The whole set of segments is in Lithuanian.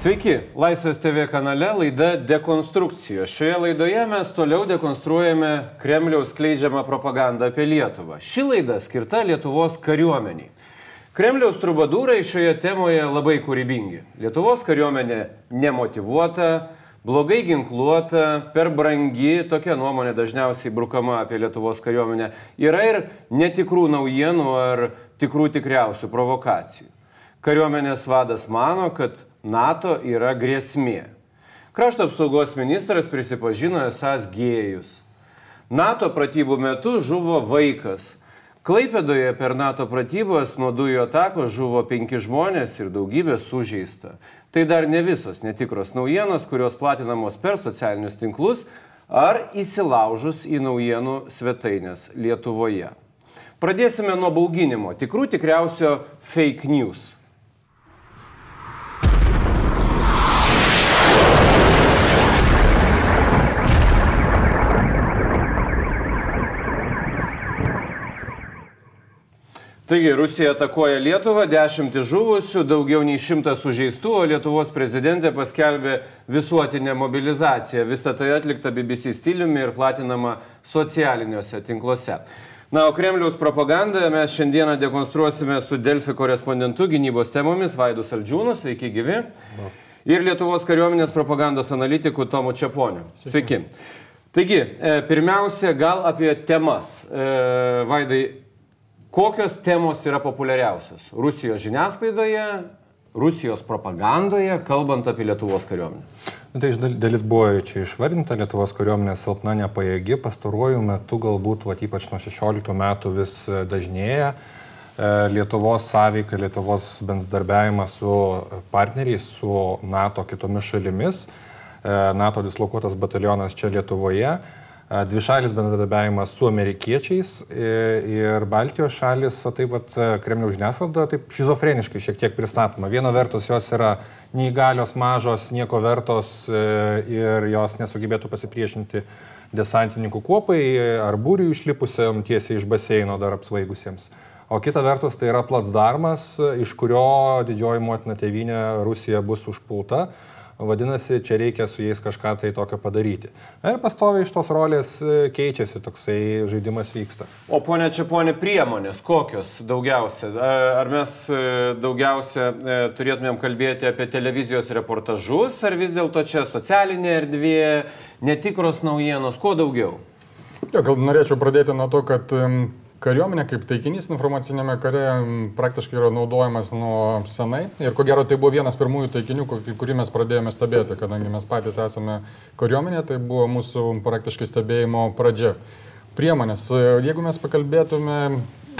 Sveiki, Laisvės TV kanale laida Dekonstrukcijos. Šioje laidoje mes toliau dekonstruojame Kremliaus skleidžiamą propagandą apie Lietuvą. Ši laida skirta Lietuvos kariuomeniai. Kremliaus trubadūrai šioje temoje labai kūrybingi. Lietuvos kariuomenė nemotivuota, blogai ginkluota, per brangi, tokia nuomonė dažniausiai brukama apie Lietuvos kariuomenę. Yra ir netikrų naujienų ar tikrų tikriausių provokacijų. Kariuomenės vadas mano, kad NATO yra grėsmė. Krašto apsaugos ministras prisipažino esąs gėjus. NATO pratybų metu žuvo vaikas. Klaipėdoje per NATO pratybas nuo dujų atakos žuvo penki žmonės ir daugybė sužeista. Tai dar ne visos netikros naujienos, kurios platinamos per socialinius tinklus ar įsilaužus į naujienų svetainės Lietuvoje. Pradėsime nuo bauginimo, tikrų tikriausio fake news. Taigi, Rusija atakuoja Lietuvą, dešimtis žuvusių, daugiau nei šimtas sužeistų, o Lietuvos prezidentė paskelbė visuotinę mobilizaciją. Visą tai atlikta BBC stiliumi ir platinama socialiniuose tinkluose. Na, o Kremliaus propagandą mes šiandieną dekonstruosime su Delfi korespondentu gynybos temomis Vaidu Saldžiūnu, sveiki gyvi. Ir Lietuvos kariuomenės propagandos analitiku Tomu Čiaponiu. Sveiki. Taigi, e, pirmiausia, gal apie temas. E, Vaidai, Kokios temos yra populiariausios Rusijos žiniasklaidoje, Rusijos propagandoje, kalbant apie Lietuvos kariuomenę? Na, tai iš dalis buvo čia išvardinta, Lietuvos kariuomenė silpna nepajėgi, pastaruoju metu galbūt, va, ypač nuo 16 metų vis dažnėja. E, Lietuvos sąveika, Lietuvos bendradarbiavimas su partneriais, su NATO kitomis šalimis, e, NATO dislokuotas batalionas čia Lietuvoje dvišalis bendradarbiavimas su amerikiečiais ir Baltijos šalis, o taip pat Kremliaus žiniasklaida taip šizofreniškai šiek tiek pristatoma. Viena vertus jos yra neįgalios, mažos, nieko vertos ir jos nesugebėtų pasipriešinti desantininkų kuopai ar būrių išlipusiam tiesiai iš baseino dar apsvaigusiems. O kita vertus tai yra platsdarmas, iš kurio didžioji motina tėvynė Rusija bus užpulta Vadinasi, čia reikia su jais kažką tai tokio padaryti. Ir pastoviai iš tos rolės e, keičiasi, toksai žaidimas vyksta. O ponia čia ponia priemonės, kokios daugiausia? Ar mes e, daugiausia e, turėtumėm kalbėti apie televizijos reportažus, ar vis dėlto čia socialinė erdvė, netikros naujienos, kuo daugiau? Jo, gal norėčiau pradėti nuo to, kad Kariuomenė kaip taikinys informacinėme kare praktiškai yra naudojamas nuo senai ir ko gero tai buvo vienas pirmųjų taikinių, kurį mes pradėjome stebėti, kadangi mes patys esame kariuomenė, tai buvo mūsų praktiškai stebėjimo pradžia. Priemonės. Jeigu mes pakalbėtume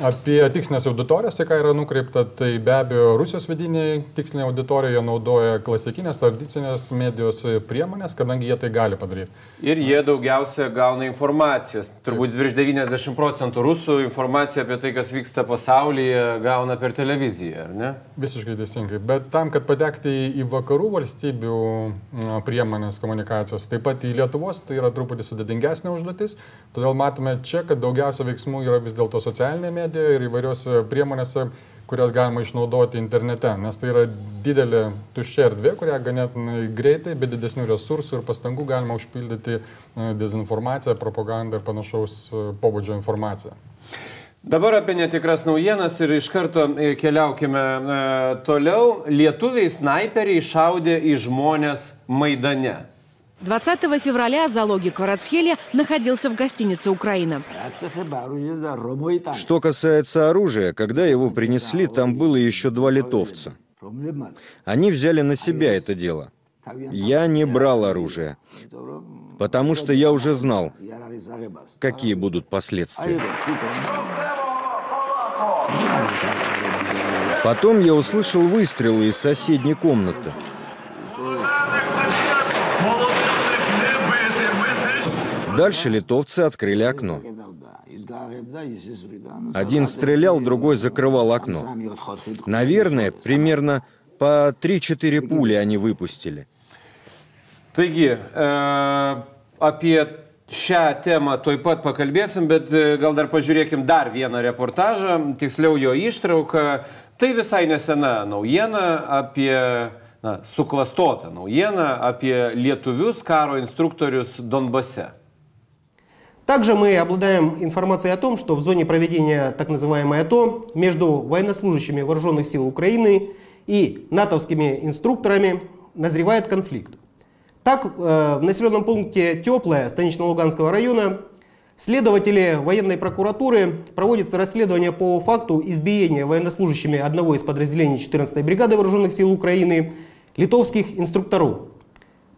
Apie tikslinės auditorijas, tai ką yra nukreipta, tai be abejo Rusijos vidiniai tikslinė auditorija naudoja klasikinės tradicinės medijos priemonės, kadangi jie tai gali padaryti. Ir jie daugiausia gauna informacijos. Turbūt virš 90 procentų rusų informaciją apie tai, kas vyksta pasaulyje, gauna per televiziją, ar ne? Visiškai teisingai. Bet tam, kad patekti į vakarų valstybių priemonės komunikacijos, taip pat į Lietuvos, tai yra truputį sudėtingesnė užduotis. Todėl matome čia, kad daugiausia veiksmų yra vis dėlto socialinė medija medija ir įvairiose priemonėse, kurias galima išnaudoti internete, nes tai yra didelė tuščia erdvė, kurią ganėtinai greitai, be didesnių resursų ir pastangų galima užpildyti e, dezinformaciją, propagandą ir panašaus e, pobūdžio informaciją. Dabar apie netikras naujienas ir iš karto e, keliaukime toliau. Lietuviai snaiperiai šaudė į žmonės Maidane. 20 февраля залоги Карацхеля находился в гостинице «Украина». Что касается оружия, когда его принесли, там было еще два литовца. Они взяли на себя это дело. Я не брал оружие, потому что я уже знал, какие будут последствия. Потом я услышал выстрелы из соседней комнаты. Дальше литовцы открыли окно. Один стрелял, другой закрывал окно. Наверное, примерно по 3-4 пули они выпустили. Taigi, e, apie šią temą toj pat pakalbėsim, bet e, gal dar pažiūrėkim dar vieną reportažą, tiksliau jo ištrauką. Tai visai nesena naujiena apie na, suklastota naujiena apie lietuvius karo instruktorius Donbase. Также мы обладаем информацией о том, что в зоне проведения так называемой АТО между военнослужащими вооруженных сил Украины и натовскими инструкторами назревает конфликт. Так, э, в населенном пункте Теплое Станично-Луганского района следователи военной прокуратуры проводят расследование по факту избиения военнослужащими одного из подразделений 14-й бригады вооруженных сил Украины литовских инструкторов.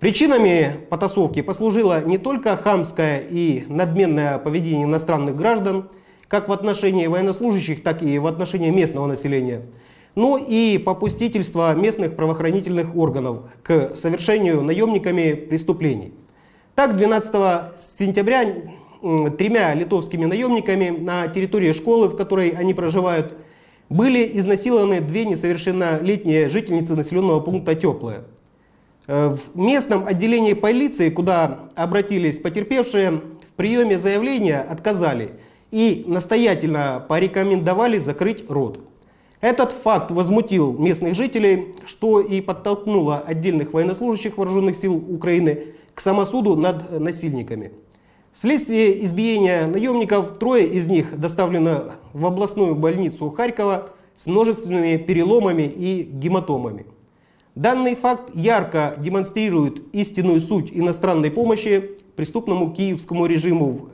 Причинами потасовки послужило не только хамское и надменное поведение иностранных граждан, как в отношении военнослужащих, так и в отношении местного населения, но и попустительство местных правоохранительных органов к совершению наемниками преступлений. Так, 12 сентября тремя литовскими наемниками на территории школы, в которой они проживают, были изнасилованы две несовершеннолетние жительницы населенного пункта Теплое. Э, в местном отделении полиции, куда обратились потерпевшие, в приеме заявления отказали и настоятельно порекомендовали закрыть рот. Этот факт возмутил местных жителей, что и подтолкнуло отдельных военнослужащих вооруженных сил Украины к самосуду над насильниками. Вследствие избиения наемников трое из них доставлены в областную больницу Харькова с множественными переломами и гематомами. Данный факт ярко демонстрирует истинную суть иностранной помощи преступному киевскому режиму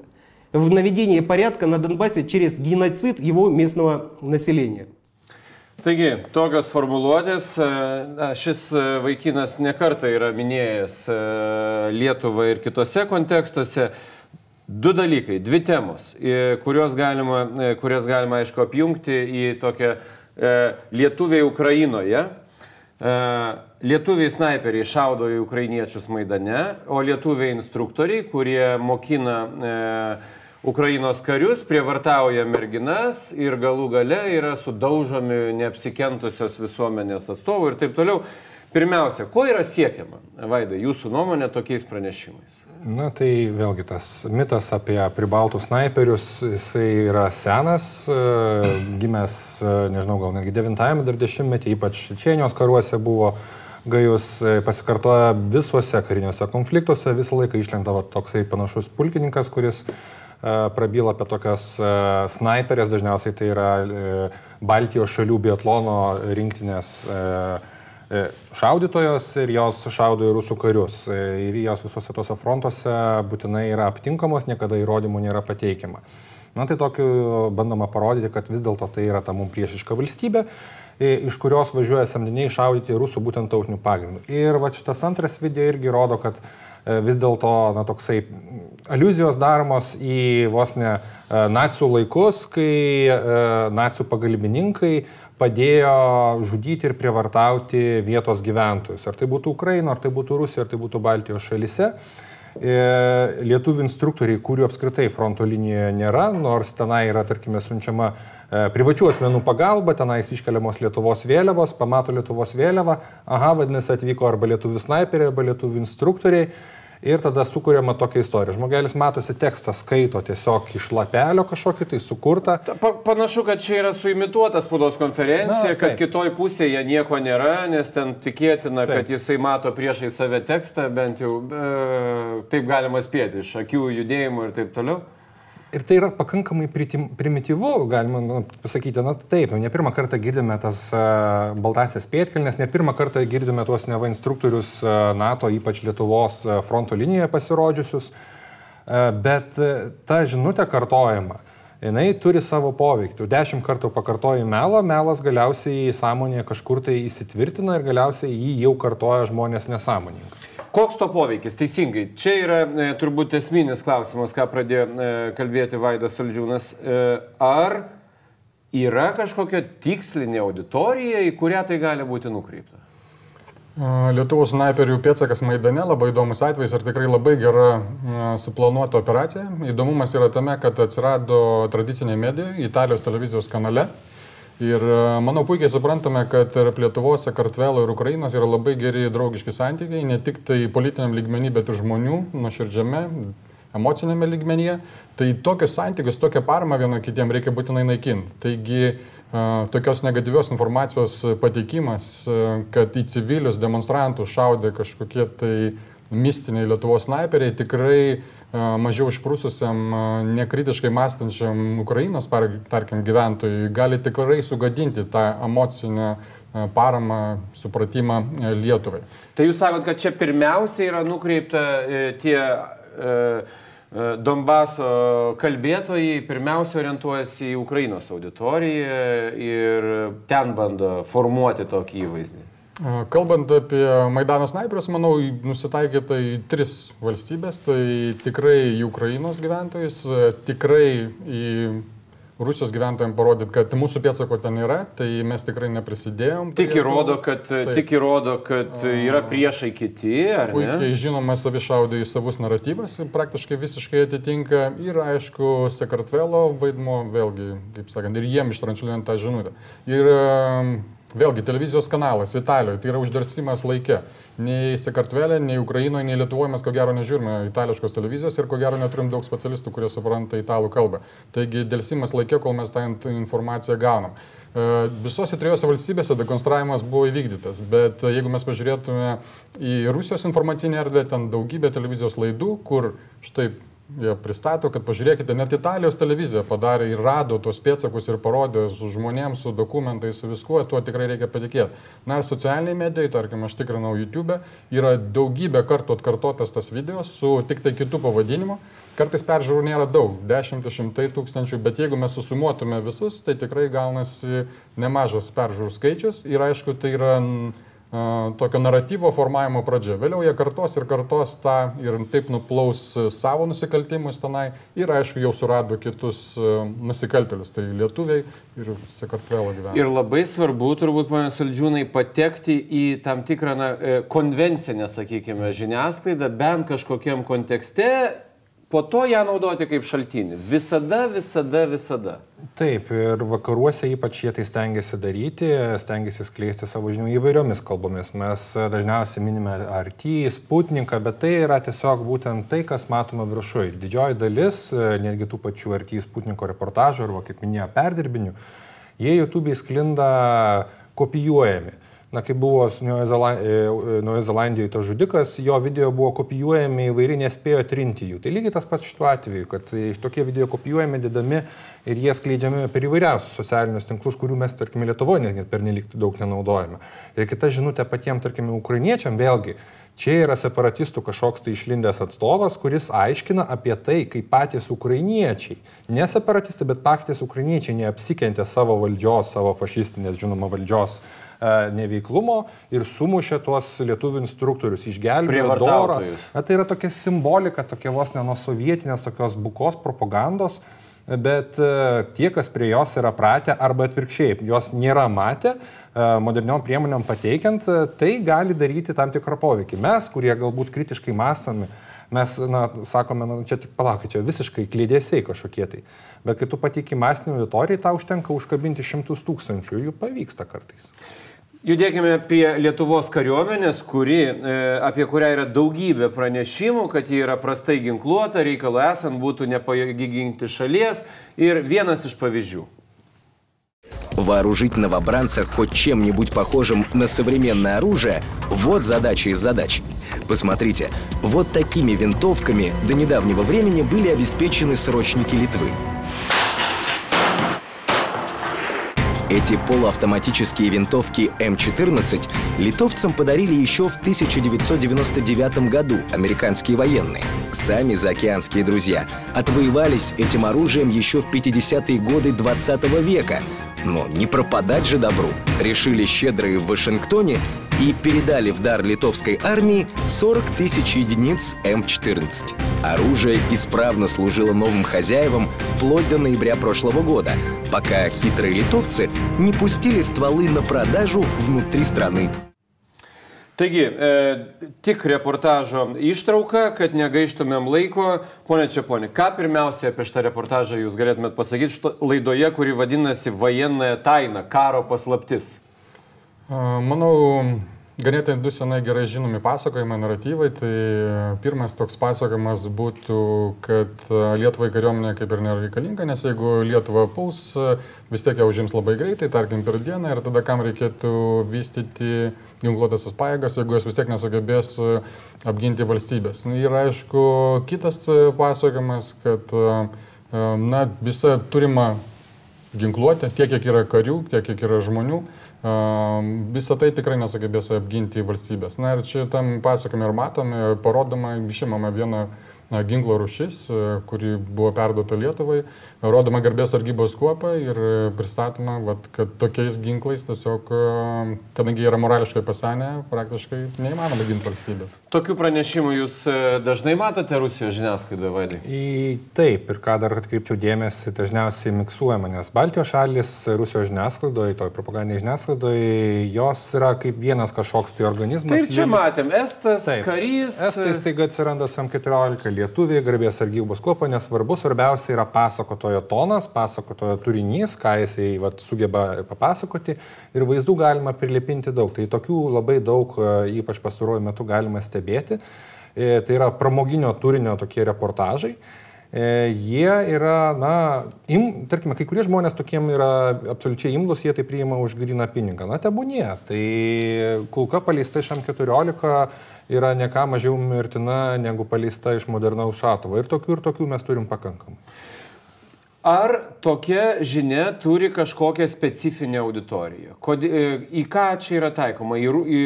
в наведении порядка на Донбассе через геноцид его местного населения. Taigi, tokios formuluotės, šis vaikinas nekarta yra minėjęs Lietuvą ir kitose kontekstuose. Du dalykai, dvi temos, kurios galima, kurias galima, aišku, apjungti į tokią Lietuviai Ukrainoje E, lietuviai snaiperiai šaudo į ukrainiečius Maidane, o lietuviai instruktoriai, kurie mokina e, Ukrainos karius, prievartauja merginas ir galų gale yra sudaužomi neapsikentusios visuomenės atstovų ir taip toliau. Pirmiausia, ko yra siekiama, Vaida, jūsų nuomonė tokiais pranešimais? Na tai vėlgi tas mitas apie pribaltų snaiperius, jisai yra senas, e, gimęs, e, nežinau, gal netgi 90-ame dar dešimtmetį, ypač Čečenijos karuose buvo gajus, e, pasikartoja visuose kariniuose konfliktuose, visą laiką išlenda toksai panašus pulkininkas, kuris prabyla apie tokias snaiperės, dažniausiai tai yra Baltijos šalių biatlono rinktinės šaudytojos ir jos šaudo į rusų karius. E, ir jos visuose tose frontuose būtinai yra aptinkamos, niekada įrodymų nėra pateikiama. Na tai tokiu bandoma parodyti, kad vis dėlto tai yra ta mums priešiška valstybė, e, iš kurios važiuoja samdiniai šaudyti rusų būtent tautinių pagrindų. Ir va šitas antras video irgi rodo, kad vis dėlto na, toksai aluzijos daromos į vos ne nacijų laikus, kai nacijų pagalbininkai padėjo žudyti ir prievartauti vietos gyventojus. Ar tai būtų Ukraina, ar tai būtų Rusija, ar tai būtų Baltijos šalise. E, lietuvių instruktoriai, kurių apskritai fronto linijoje nėra, nors tenai yra, tarkime, siunčiama e, privačių asmenų pagalba, tenais iškeliamos Lietuvos vėliavos, pamato Lietuvos vėliavą, aha, vadinasi, atvyko arba lietuvių snaiperiai, arba lietuvių instruktoriai ir tada sukūrėma tokia istorija. Žmogelis matosi tekstą, skaito tiesiog iš lapelio kažkokį tai sukurtą. Pa, panašu, kad čia yra suimituota spaudos konferencija, Na, kad kitoj pusėje nieko nėra, nes ten tikėtina, taip. kad jisai mato priešai save tekstą, bent jau e, taip galima spėti, iš akių judėjimų ir taip toliau. Ir tai yra pakankamai primityvu, galima nu, pasakyti, na taip, ne pirmą kartą girdime tas uh, baltasias pėtkelnes, ne pirmą kartą girdime tuos neva instruktorius uh, NATO, ypač Lietuvos uh, fronto linijoje pasirodžiusius, uh, bet uh, ta žinutė kartojama, jinai turi savo poveikį. Tu dešimt kartų pakartoji melą, melas galiausiai sąmonėje kažkur tai įsitvirtina ir galiausiai jį jau kartoja žmonės nesąmoningai. Koks to poveikis? Teisingai. Čia yra e, turbūt esminis klausimas, ką pradėjo e, kalbėti Vaidas Saldžiūnas. E, ar yra kažkokia tikslinė auditorija, į kurią tai gali būti nukreipta? Lietuvos snaiperių pėtsakas Maidane labai įdomus atvejis ir tikrai labai gera suplanuota operacija. Įdomumas yra tame, kad atsirado tradicinė medija Italijos televizijos kanale. Ir e, manau puikiai suprantame, kad tarp Lietuvos, Sakartvelo ir Ukrainos yra labai geri draugiški santykiai, ne tik tai politiniam lygmenį, bet ir žmonių, nuoširdžiame, emocinėme lygmenyje. Tai tokius santykius, tokią paramą vieno kitiem reikia būtinai naikinti. Taigi tokios negatyvios informacijos pateikimas, kad į civilius demonstrantus šaudė kažkokie tai mistiniai Lietuvos snaiperiai, tikrai mažiau išprūsusiam, nekritiškai mąstančiam Ukrainos, tarkim, gyventojui gali tikrai sugadinti tą emocinę paramą, supratimą Lietuvai. Tai jūs sakot, kad čia pirmiausia yra nukreipta e, tie e, E, Donbaso kalbėtojai pirmiausia orientuojasi į Ukrainos auditoriją ir ten bando formuoti tokį įvaizdį. Kalbant apie Maidano snaiperius, manau, nusitaikyta į tris valstybės. Tai tikrai į Ukrainos gyventojus, tikrai į Rusijos gyventojams parodyti, kad mūsų pėdsako ten yra, tai mes tikrai neprisidėjom. Tik įrodo, kad, taip. tik įrodo, kad yra priešai kiti. Puikiai žinoma, savišaudai į savus naratyvas praktiškai visiškai atitinka ir aišku, Sakartvelo vaidmo vėlgi, kaip sakant, ir jiem ištranšiuojant tą žinutę. Ir Vėlgi, televizijos kanalas Italijoje, tai yra uždarsimas laikė. Nei Sakartvelė, nei Ukrainoje, nei Lietuvoje mes ko gero nežiūrime itališkos televizijos ir ko gero neturim daug specialistų, kurie supranta italų kalbą. Taigi, dėlsimas laikė, kol mes tą informaciją gaunam. E, visose trijose valstybėse dekonstravimas buvo įvykdytas, bet jeigu mes pažiūrėtume į Rusijos informacinę erdvę, ten daugybė televizijos laidų, kur štai Jie pristato, kad pažiūrėkite, net Italijos televizija padarė ir rado tos pėtsakus ir parodė su žmonėms, su dokumentais, su viskuo, tuo tikrai reikia patikėti. Na ir socialiniai medijai, tarkim, aš tikrinau YouTube, yra daugybė kartų atkartotas tas video su tik tai kitų pavadinimu. Kartais peržiūrų nėra daug, dešimtis, šimtai tūkstančių, bet jeigu mes susumuotume visus, tai tikrai gaunasi nemažas peržiūrų skaičius ir aišku, tai yra tokio naratyvo formavimo pradžia. Vėliau jie kartos ir kartos tą ir taip nuplaus savo nusikaltimus tenai ir aišku jau surado kitus nusikaltelius, tai lietuviai ir Sakartvelo gyventojai. Ir labai svarbu turbūt, mane Saldžiūnai, patekti į tam tikrą na, e, konvencinę, sakykime, žiniasklaidą, bent kažkokiam kontekste po to ją naudoti kaip šaltinį. Visada, visada, visada. Taip, ir vakaruose ypač jie tai stengiasi daryti, stengiasi skleisti savo žinių įvairiomis kalbomis. Mes dažniausiai minime RT, Sputniką, bet tai yra tiesiog būtent tai, kas matoma viršui. Didžioji dalis, netgi tų pačių RT Sputniko reportažų arba, kaip minėjo, perdirbinių, jie YouTube sklinda kopijuojami na, kai buvo Naujoje Zelandijoje tas žudikas, jo video buvo kopijuojami įvairiai, nespėjo trinti jų. Tai lygiai tas pats šituo atveju, kad tokie video kopijuojami, didami ir jie skleidžiami per įvairiausius socialinius tinklus, kurių mes, tarkime, Lietuvoje net per nelik daug nenaudojame. Ir kita žinutė patiems, tarkime, ukrainiečiam vėlgi Čia yra separatistų kažkoks tai išlindęs atstovas, kuris aiškina apie tai, kaip patys ukrainiečiai, ne separatistai, bet patys ukrainiečiai neapsikentė savo valdžios, savo fašistinės, žinoma, valdžios e, neveiklumo ir sumušė tuos lietuvių instruktorius, išgelbėjo dorą. Tai yra tokia simbolika, tokia vos ne nuo sovietinės, tokios bukos propagandos bet e, tie, kas prie jos yra pratę arba atvirkščiai, jos nėra matę, e, moderniom priemonėm pateikiant, e, tai gali daryti tam tikrą poveikį. Mes, kurie galbūt kritiškai mąstami, mes, na, sakome, na, čia tik palaukit, čia visiškai klėdėsiai kažkokie tai. Bet kai tu pateiki masinių auditorijai, tau užtenka užkabinti šimtus tūkstančių, jų pavyksta kartais. Judėkime prie Lietuvos kariuomenės, kuri, e, apie kurią yra daugybė pranešimų, kad ji yra prastai ginkluota, reikalo esant būtų nepajėgi ginti šalies. Ir vienas iš pavyzdžių. Вооружить новобранца хоть чем-нибудь похожим на современное оружие – вот задача из задач. Посмотрите, вот такими винтовками до недавнего времени были обеспечены срочники Литвы. Эти полуавтоматические винтовки М14 литовцам подарили еще в 1999 году американские военные. Сами заокеанские друзья отвоевались этим оружием еще в 50-е годы 20 века. Но не пропадать же добру. Решили щедрые в Вашингтоне и передали в дар литовской армии 40 тысяч единиц М14. Оружие исправно служило новым хозяевам вплоть до ноября прошлого года, пока хитрые литовцы не пустили стволы на продажу внутри страны. Taigi, e, tik reportažo ištrauka, kad negaištumėm laiko. Pone Čiaponi, ką pirmiausia apie šitą reportažą jūs galėtumėt pasakyti šito laidoje, kuri vadinasi Vajennaja taina, karo paslaptis? Manau, ganėtai du senai gerai žinomi pasakojimai, naratyvai. Tai pirmas toks pasakojimas būtų, kad Lietuvai kariuomenė kaip ir nėra reikalinga, nes jeigu Lietuva puls, vis tiek ją užims labai greitai, tarkim per dieną, ir tada kam reikėtų vystyti ginkluotasias pajėgas, jeigu jos vis tiek nesugebės apginti valstybės. Na, ir aišku, kitas pasakojimas, kad na, visa turima ginkluotė, tiek kiek yra karių, tiek kiek yra žmonių, visą tai tikrai nesugebės apginti valstybės. Na ir čia tam pasakome ir matome, parodoma, išimame vieną ginklo rušis, kuri buvo perduota Lietuvai, rodoma garbės sargybos kuopą ir pristatoma, vat, kad tokiais ginklais tiesiog, kadangi jie yra morališkai pasenę, praktiškai neįmanoma ginti valstybės. Tokių pranešimų jūs e, dažnai matote Rusijos žiniasklaidoje, Vaidai? Taip, ir ką dar atkreipčiau dėmesį, dažniausiai miksuojama, nes Baltijos šalis Rusijos žiniasklaidoje, toj propagandinėje žiniasklaidoje, jos yra kaip vienas kažkoks tai organizmas. Tai čia matėm, Estas, taip, karys. Estai staiga atsiranda SM14, lietuviai, garbės sargybos kuopa, nesvarbu, svarbiausia yra pasakoto pasakotojo tonas, pasakotojo turinys, ką jisai vat, sugeba papasakoti ir vaizdų galima prilipinti daug. Tai tokių labai daug, e, ypač pastaruoju metu, galima stebėti. E, tai yra pramoginio turinio tokie reportažai. E, jie yra, na, im, tarkime, kai kurie žmonės tokiem yra absoliučiai imlus, jie tai priima už griną pinigą. Na, tebūnie. Tai kulka paleista iš M14 yra ne ką mažiau mirtina negu paleista iš modernaus šatuvo. Ir tokių ir tokių mes turim pakankamai. Ar tokia žinia turi kažkokią specifinę auditoriją? Kod, e, į ką čia yra taikoma? Į, į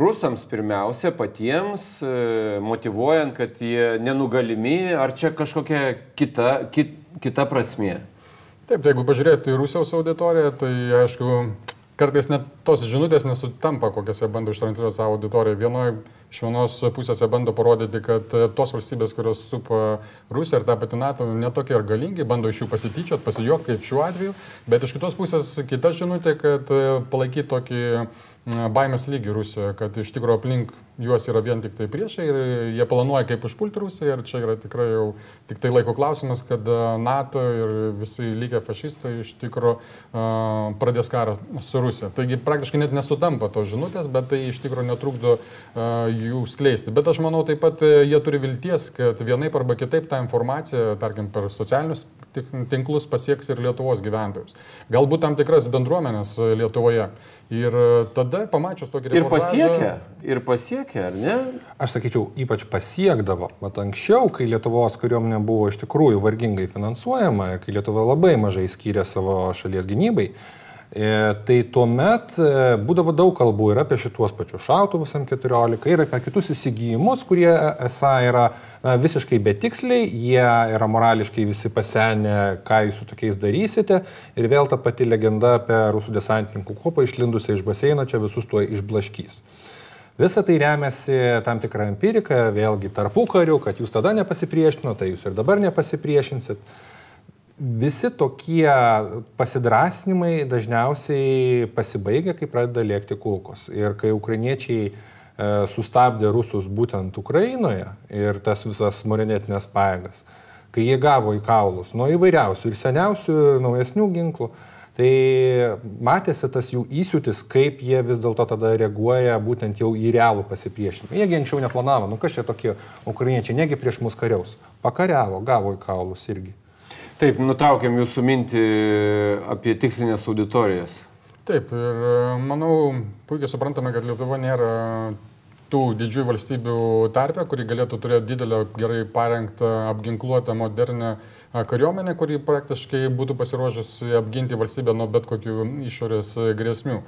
rusams pirmiausia, patiems, e, motivuojant, kad jie nenugalimi, ar čia kažkokia kita, kit, kita prasmė? Taip, tai jeigu pažiūrėtų į Rusijos auditoriją, tai aišku, kartais net tos žinutės nesutampa, kokias jie bando ištrantuoti savo auditoriją. Vienoje iš vienos pusės jie bando parodyti, kad e, tos valstybės, kurios supa Rusiją ir tą patį NATO, netokie ir galingi, bando iš jų pasityčiot, pasijuokti kaip šiuo atveju, bet iš kitos pusės kita žinutė, kad e, palaikyti tokį baimės lygį Rusijoje, kad iš tikrųjų aplink juos yra vien tik tai priešai ir jie planuoja kaip užpulti Rusiją ir čia yra tikrai jau tik tai laiko klausimas, kad NATO ir visi likę fašistai iš tikrųjų uh, pradės karą su Rusija. Taigi praktiškai net nesutampa tos žinutės, bet tai iš tikrųjų netrukdo uh, jų skleisti. Bet aš manau taip pat jie turi vilties, kad vienaip arba kitaip tą informaciją, tarkim, per socialinius tinklus pasieks ir Lietuvos gyventojus. Galbūt tam tikras bendruomenės Lietuvoje. Ir tada pamačius tokį. Ir pasiekia, ir pasiekia, ar ne? Aš sakyčiau, ypač pasiekdavo. Mat anksčiau, kai Lietuvos kariuomenė buvo iš tikrųjų vargingai finansuojama, kai Lietuva labai mažai skyrė savo šalies gynybai, E, tai tuomet e, būdavo daug kalbų ir apie šituos pačius šautuvus M14, ir apie kitus įsigijimus, kurie esą yra na, visiškai betiksliai, jie yra morališkai visi pasenę, ką jūs su tokiais darysite. Ir vėl ta pati legenda apie rusų desantininkų kopą išlindusią iš baseino čia visus tuo išblaškys. Visa tai remiasi tam tikrą empiriką, vėlgi tarpų karių, kad jūs tada nepasipriešino, tai jūs ir dabar nepasipriešinsit visi tokie pasidrasnimai dažniausiai pasibaigia, kai pradeda lėkti kulkos. Ir kai ukrainiečiai e, sustabdė rusus būtent Ukrainoje ir tas visas marinetinės pajėgas, kai jie gavo į kaulus nuo įvairiausių ir seniausių, naujesnių ginklų, tai matėsi tas jų įsiūtis, kaip jie vis dėlto tada reaguoja būtent jau į realų pasipriešinimą. Jiegi anksčiau neplanavo, nu kas čia tokie ukrainiečiai, negi prieš mus kariaus. Pakariavo, gavo į kaulus irgi. Taip, nutraukėm jūsų mintį apie tikslinės auditorijas. Taip, ir manau, puikiai suprantame, kad Lietuva nėra tų didžiųjų valstybių tarpė, kuri galėtų turėti didelę, gerai parengtą, apginkluotą, modernę kariuomenė, kuri praktiškai būtų pasiruošusi apginti valstybę nuo bet kokių išorės grėsmių.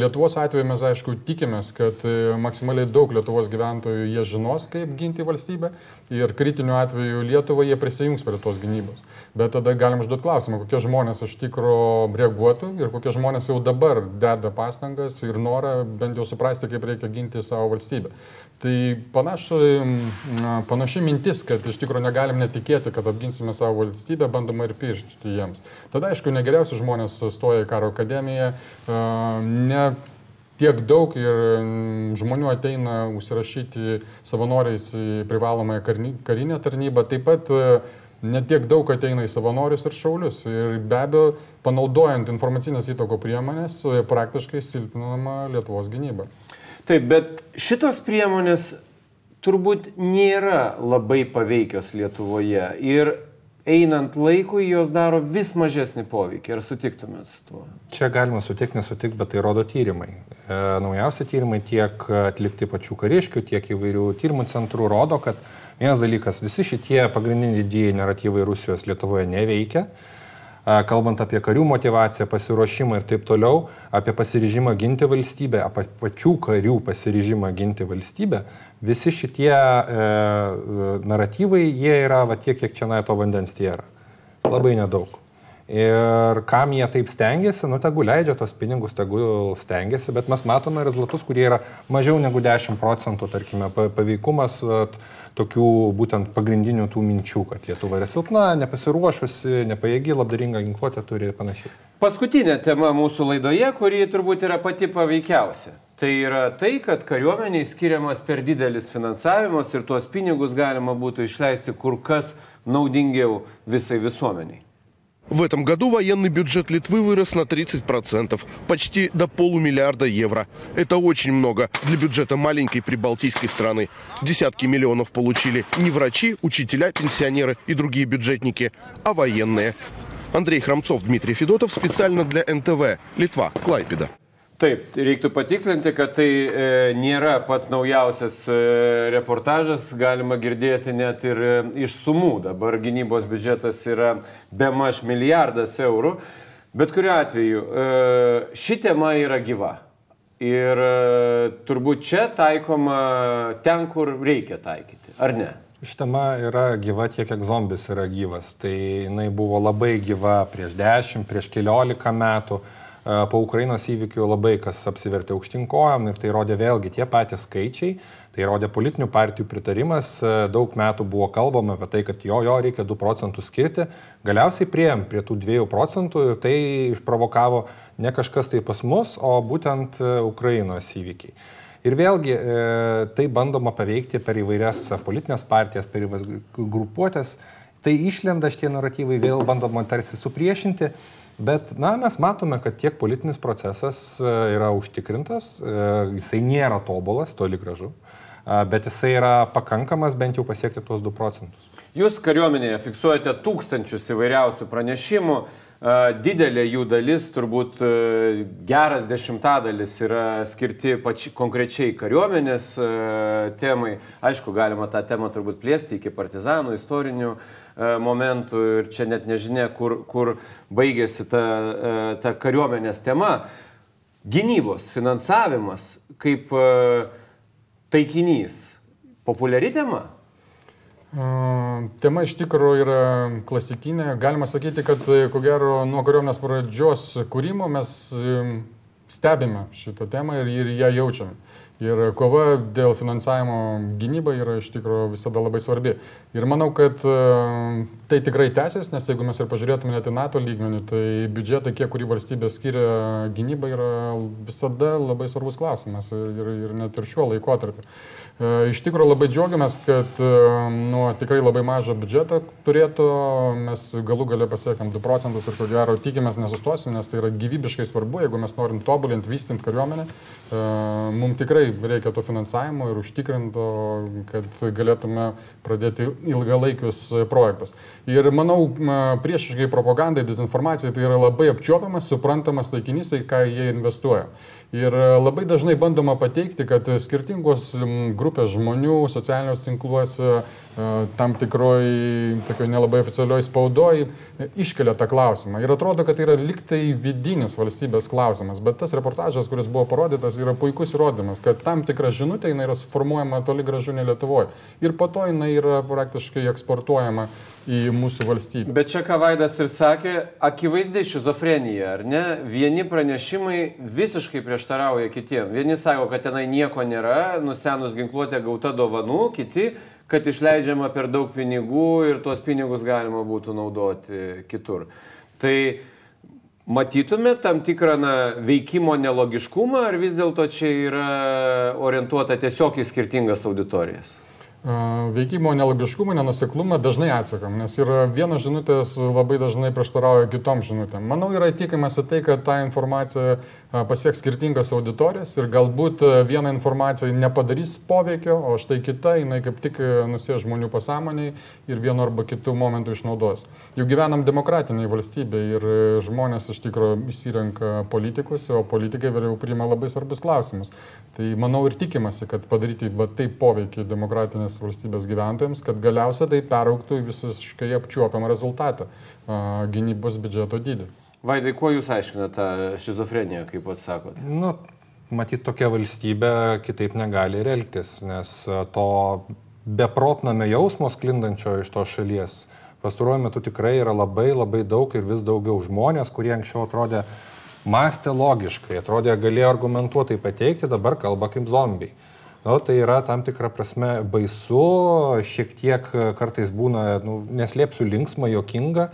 Lietuvos atveju mes aišku tikimės, kad e, maksimaliai daug Lietuvos gyventojų jie žinos, kaip ginti valstybę ir kritiniu atveju Lietuvą jie prisijungs prie tos gynybos. Bet tada galim užduoti klausimą, kokie žmonės iš tikrųjų reaguotų ir kokie žmonės jau dabar deda pastangas ir norą bent jau suprasti, kaip reikia ginti savo valstybę. Tai panašu, panaši mintis, kad iš tikrųjų negalim netikėti, kad apginsime savo valstybę, bandoma ir piršti jiems. Tada, aišku, negeriausi žmonės stoja į karo akademiją, ne tiek daug ir žmonių ateina užsirašyti savanoriais į privalomąją karinę tarnybą, taip pat netiek daug ateina į savanorius ir šaulius. Ir be abejo, panaudojant informacinės įtoko priemonės, praktiškai silpinama Lietuvos gynyba. Taip, bet šitos priemonės turbūt nėra labai paveikios Lietuvoje ir einant laikui jos daro vis mažesnį poveikį. Ar sutiktumėt su tuo? Čia galima sutikti, nesutikti, bet tai rodo tyrimai. E, naujausi tyrimai tiek atlikti pačių kariškių, tiek įvairių tyrimų centrų rodo, kad vienas dalykas, visi šitie pagrindiniai didieji naratyvai Rusijos Lietuvoje neveikia kalbant apie karių motivaciją, pasiruošimą ir taip toliau, apie pasiryžimą ginti valstybę, apie pačių karių pasiryžimą ginti valstybę, visi šitie e, naratyvai, jie yra va tiek, kiek čia to vandens tiera. Labai nedaug. Ir kam jie taip stengiasi, nu tegu leidžia tos pinigus, tegu stengiasi, bet mes matome rezultatus, kurie yra mažiau negu 10 procentų, tarkime, paveikumas at, tokių būtent pagrindinių tų minčių, kad Lietuva yra silpna, nepasiruošusi, nepajėgi, labdaringa ginkluotė turi ir panašiai. Paskutinė tema mūsų laidoje, kuri turbūt yra pati paveikiausia. Tai yra tai, kad kariuomeniai skiriamas per didelis finansavimas ir tuos pinigus galima būtų išleisti kur kas naudingiau visai visuomeniai. В этом году военный бюджет Литвы вырос на 30%, почти до полумиллиарда евро. Это очень много для бюджета маленькой прибалтийской страны. Десятки миллионов получили не врачи, учителя, пенсионеры и другие бюджетники, а военные. Андрей Храмцов, Дмитрий Федотов специально для НТВ. Литва, Клайпеда. Taip, reiktų patikslinti, kad tai e, nėra pats naujausias e, reportažas, galima girdėti net ir e, iš sumų. Dabar gynybos biudžetas yra be maž milijardas eurų, bet kuriu atveju e, ši tema yra gyva. Ir e, turbūt čia taikoma ten, kur reikia taikyti, ar ne? Ši tema yra gyva tiek, kiek zombis yra gyvas. Tai jinai buvo labai gyva prieš 10, prieš 15 metų po Ukrainos įvykių labai kas apsivertė aukštinkojam ir tai rodė vėlgi tie patys skaičiai, tai rodė politinių partijų pritarimas, daug metų buvo kalbama apie tai, kad jo, jo reikia 2 procentų skirti, galiausiai prieėm prie tų 2 procentų ir tai išprovokavo ne kažkas tai pas mus, o būtent Ukrainos įvykiai. Ir vėlgi tai bandoma paveikti per įvairias politinės partijas, per įvairias grupuotės. Tai išlenda šitie naratyvai, vėl bandoma tarsi supriešinti. Bet, na, mes matome, kad tiek politinis procesas e, yra užtikrintas, e, jisai nėra tobulas, toli gražu, e, bet jisai yra pakankamas bent jau pasiekti tuos 2 procentus. Jūs kariuomenėje fiksuojate tūkstančius įvairiausių pranešimų, didelė jų dalis, turbūt geras dešimtadalis yra skirti pači, konkrečiai kariuomenės temai. Aišku, galima tą temą turbūt plėsti iki partizanų, istorinių momentų ir čia net nežinia, kur, kur baigėsi ta, ta kariuomenės tema. Gynybos finansavimas kaip taikinys. Populiari tema? Tema iš tikrųjų yra klasikinė. Galima sakyti, kad ko gero nuo kariuomenės pradžios kūrimo mes stebime šitą temą ir, ir ją jaučiame. Ir kova dėl finansavimo gynybai yra iš tikrųjų visada labai svarbi. Ir manau, kad e, tai tikrai tęsis, nes jeigu mes ir pažiūrėtume net į NATO lygmenį, tai biudžetai, kiek kurį valstybė skiria gynybai, yra visada labai svarbus klausimas ir, ir, ir net ir šiuo laikotarpiu. E, iš tikrųjų labai džiaugiamės, kad e, nuo tikrai labai mažo biudžeto turėtų mes galų gale pasiekam 2 procentus ir ko gero tikimės nesustosim, nes tai yra gyvybiškai svarbu, jeigu mes norim tobulinti, vystinti kariuomenę. Mums tikrai reikia to finansavimo ir užtikrinto, kad galėtume pradėti ilgalaikius projektus. Ir manau, priešiškai propagandai, dezinformacijai tai yra labai apčiopiamas, suprantamas taikinys, į ką jie investuoja. Ir labai dažnai bandoma pateikti, kad skirtingos grupės žmonių socialiniuose tinkluose, tam tikroj, tokio nelabai oficialioj spaudoj iškelia tą klausimą. Ir atrodo, kad tai yra liktai vidinis valstybės klausimas. Bet tas reportažas, kuris buvo parodytas, yra puikus įrodymas, kad tam tikra žinutė jinai yra suformuojama toli gražu ne Lietuvoje. Ir po to jinai yra praktiškai eksportuojama į mūsų valstybę. Bet čia ką Vaidas ir sakė, akivaizdi šizofrenija, ar ne? Vieni pranešimai visiškai prieštarauja kitiem. Vieni sako, kad tenai nieko nėra, nusenus ginkluotė gauta dovanų, kiti, kad išleidžiama per daug pinigų ir tuos pinigus galima būtų naudoti kitur. Tai matytume tam tikrą na, veikimo nelogiškumą, ar vis dėlto čia yra orientuota tiesiog į skirtingas auditorijas? Veikimo nelogiškumą, nenuseklumą dažnai atsakam, nes yra vienos žinutės labai dažnai prieštarauja kitom žinutėm. Manau, yra tikimasi tai, kad ta informacija pasieks skirtingas auditorijas ir galbūt viena informacija nepadarys poveikio, o štai kita, jinai kaip tik nusė žmonių pasąmoniai ir vienu arba kitų momentų išnaudos. Jau gyvenam demokratiniai valstybė ir žmonės iš tikrųjų įsirenka politikus, o politikai vėliau priima labai svarbus klausimus. Tai manau ir tikimasi, kad padaryti taip poveikį demokratinės kiekvienos valstybės gyventojams, kad galiausiai tai perauktų į visiškai apčiuopiamą rezultatą - gynybos biudžeto dydį. Vaidai, kuo jūs aiškinate tą šizofreniją, kaip pats sakot? Nu, matyt, tokia valstybė kitaip negali ir elgtis, nes to beprotname jausmo sklindančio iš tos šalies pastaruoju metu tikrai yra labai labai daug ir vis daugiau žmonės, kurie anksčiau atrodė mąstė logiškai, atrodė galėjo argumentuotai pateikti, dabar kalba kaip zombiai. Nu, tai yra tam tikrą prasme baisu, šiek tiek kartais būna, nu, neslėpsiu, linksma, jokinga,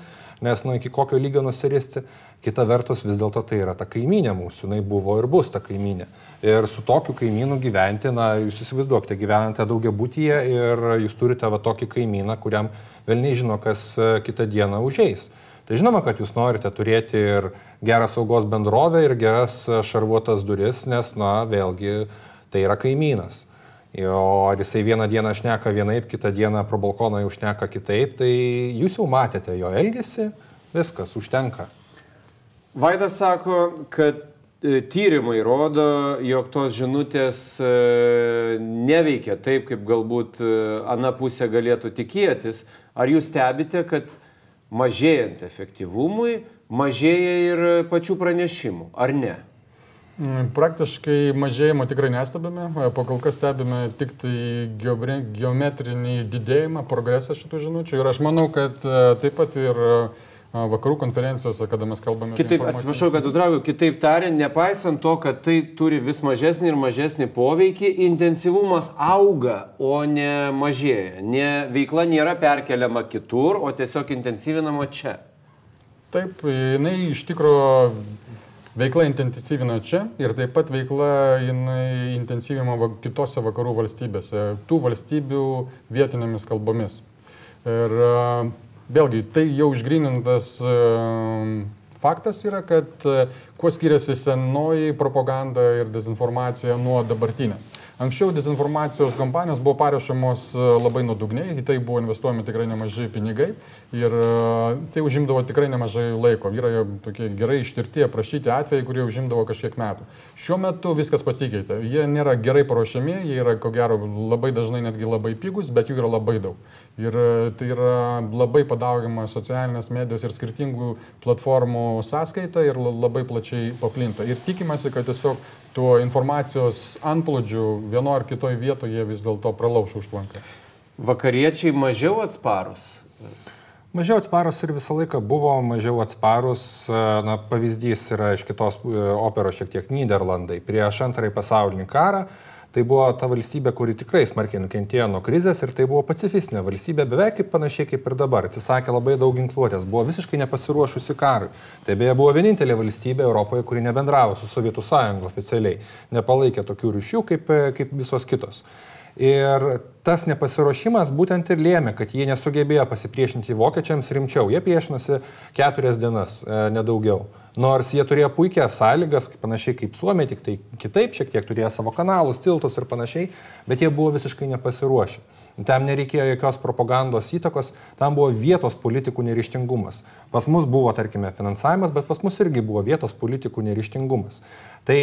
nes nu, iki kokio lygio nusiristi. Kita vertus, vis dėlto tai yra ta kaiminė mūsų, jinai buvo ir bus ta kaiminė. Ir su tokiu kaimynu gyventi, na, jūs įsivaizduokite, gyvenate daugia būtyje ir jūs turite va tokį kaimyną, kuriam vėl nežino, kas kitą dieną užeis. Tai žinoma, kad jūs norite turėti ir gerą saugos bendrovę, ir geras šarvuotas duris, nes, na, vėlgi, tai yra kaimynas. O ar jisai vieną dieną šneka vienaip, kitą dieną pro balkoną jau šneka kitaip, tai jūs jau matėte jo elgesį, viskas, užtenka. Vaidas sako, kad e, tyrimai rodo, jog tos žinutės e, neveikia taip, kaip galbūt e, ana pusė galėtų tikėtis. Ar jūs stebite, kad mažėjant efektyvumui, mažėja ir pačių pranešimų, ar ne? Mm, praktiškai mažėjimo tikrai nestebime, po kol kas stebime tik tai geometrinį didėjimą, progresą šitų žinučių ir aš manau, kad e, taip pat ir e, vakarų konferencijose, kada mes kalbame. Kitaip, atsiprašau, kad nutraukiu, kitaip tariant, nepaisant to, kad tai turi vis mažesnį ir mažesnį poveikį, intensyvumas auga, o ne mažėja. Ne, veikla nėra perkeliama kitur, o tiesiog intensyvinama čia. Taip, jinai iš tikrųjų Veikla intensyvina čia ir taip pat veikla intensyvinama kitose vakarų valstybėse, tų valstybių vietinėmis kalbomis. Ir vėlgi, tai jau išgrinintas faktas yra, kad kuo skiriasi senoji propaganda ir dezinformacija nuo dabartinės. Anksčiau dezinformacijos kampanijos buvo parašomos e, labai nuodugniai, į tai buvo investuojami tikrai nemažai pinigai ir e, tai užimdavo tikrai nemažai laiko. Yra tokie gerai ištirti, aprašyti atvejai, kurie užimdavo kažkiek metų. Šiuo metu viskas pasikeitė. Jie nėra gerai paruošiami, jie yra ko gero labai dažnai netgi labai pigus, bet jų yra labai daug. Ir e, tai yra labai padaugiama socialinės medijos ir skirtingų platformų sąskaita ir labai plačiai paplinta. Ir tikimasi, kad tiesiog tuo informacijos antplūdžiu vieno ar kitoje vietoje vis dėlto pralauš užtvanką. Vakariečiai mažiau atsparus? Mažiau atsparus ir visą laiką buvo mažiau atsparus. Na, pavyzdys yra iš kitos e, operos šiek tiek Niderlandai. Prieš antrąjį pasaulinį karą Tai buvo ta valstybė, kuri tikrai smarkiai nukentėjo nuo krizės ir tai buvo pacifistinė valstybė, beveik kaip panašiai kaip ir dabar. Atsisakė labai daug ginkluotės, buvo visiškai nepasiruošusi karui. Tai beje buvo vienintelė valstybė Europoje, kuri nebendravo su Sovietų sąjunga oficialiai, nepalaikė tokių ryšių kaip, kaip visos kitos. Ir tas nepasiruošimas būtent ir lėmė, kad jie nesugebėjo pasipriešinti vokiečiams rimčiau. Jie priešinosi keturias dienas, e, nedaugiau. Nors jie turėjo puikias sąlygas, panašiai kaip Suomija, tik tai kitaip, šiek tiek turėjo savo kanalus, tiltus ir panašiai, bet jie buvo visiškai nepasiruošę. Tam nereikėjo jokios propagandos įtakos, tam buvo vietos politikų nerištingumas. Pas mus buvo, tarkime, finansavimas, bet pas mus irgi buvo vietos politikų nerištingumas. Tai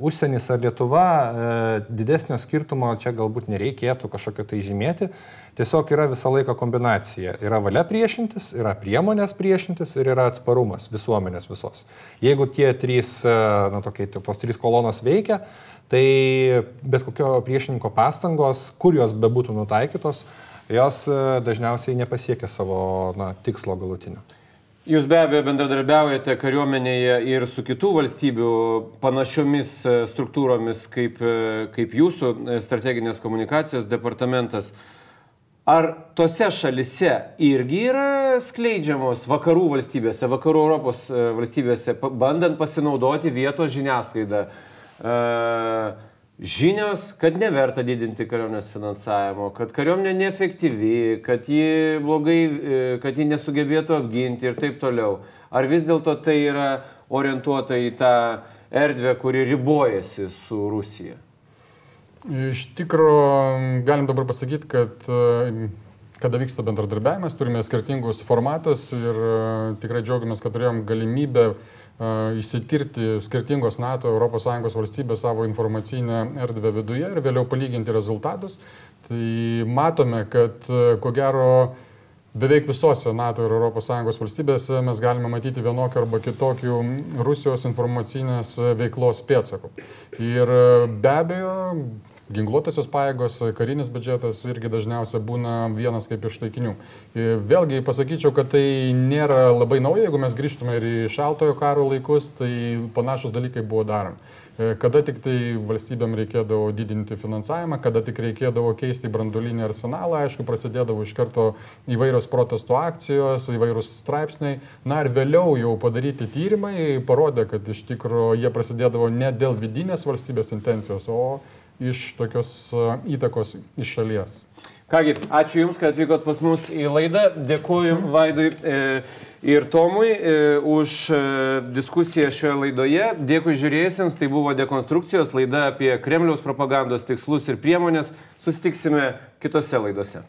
užsienis ar Lietuva, e, didesnio skirtumo čia galbūt nereikėtų kažkokio tai žymėti. Tiesiog yra visą laiką kombinacija. Yra valia priešintis, yra priemonės priešintis ir yra atsparumas visuomenės visos. Jeigu tie trys, e, na, tokie, tos trys kolonos veikia, Tai bet kokio priešininko pastangos, kur jos bebūtų nutaikytos, jos e, dažniausiai nepasiekia savo na, tikslo galutinio. Jūs be abejo bendradarbiaujate kariuomenėje ir su kitų valstybių panašiomis e, struktūromis kaip, e, kaip jūsų strateginės komunikacijos departamentas. Ar tose šalise irgi yra skleidžiamos vakarų valstybėse, vakarų Europos valstybėse, bandant pasinaudoti vietos žiniasklaidą, žinios, kad neverta didinti kariuomenės finansavimo, kad kariuomenė neefektyvi, kad ji blogai, e, kad ji nesugebėtų apginti ir taip toliau. Ar vis dėlto tai yra orientuota į tą erdvę, kuri ribojasi su Rusija? Iš tikrųjų, galim dabar pasakyti, kad e, kada vyksta bendradarbiavimas, turime skirtingus formatus ir e, tikrai džiaugiamės, kad turėjom galimybę uh, įsitirti skirtingos NATO, ES valstybės savo informacinę erdvę viduje ir vėliau palyginti rezultatus. Tai matome, kad ko gero beveik visose NATO ir ES valstybėse mes galime matyti vienokių arba kitokių Rusijos informacinės veiklos pėdsakų. Ir be abejo, ginkluotosios pajėgos, karinis biudžetas irgi dažniausiai būna vienas kaip iš taikinių. Vėlgi pasakyčiau, kad tai nėra labai nauja, jeigu mes grįžtume ir į šaltojo karo laikus, tai panašus dalykai buvo daromi. E, kada tik tai valstybėm reikėdavo didinti finansavimą, kada tik reikėdavo keisti branduolinį arsenalą, aišku, prasidėdavo iš karto įvairios protesto akcijos, įvairūs straipsniai. Na ir vėliau jau padaryti tyrimai parodė, kad iš tikrųjų jie prasidėdavo ne dėl vidinės valstybės intencijos, o iš tokios įtakos iš šalies. Kągi, ačiū Jums, kad atvykot pas mus į laidą. Dėkuoju Vaidui e, ir Tomui e, už e, diskusiją šioje laidoje. Dėkui žiūrėjusiems, tai buvo dekonstrukcijos laida apie Kremliaus propagandos tikslus ir priemonės. Susitiksime kitose laidose.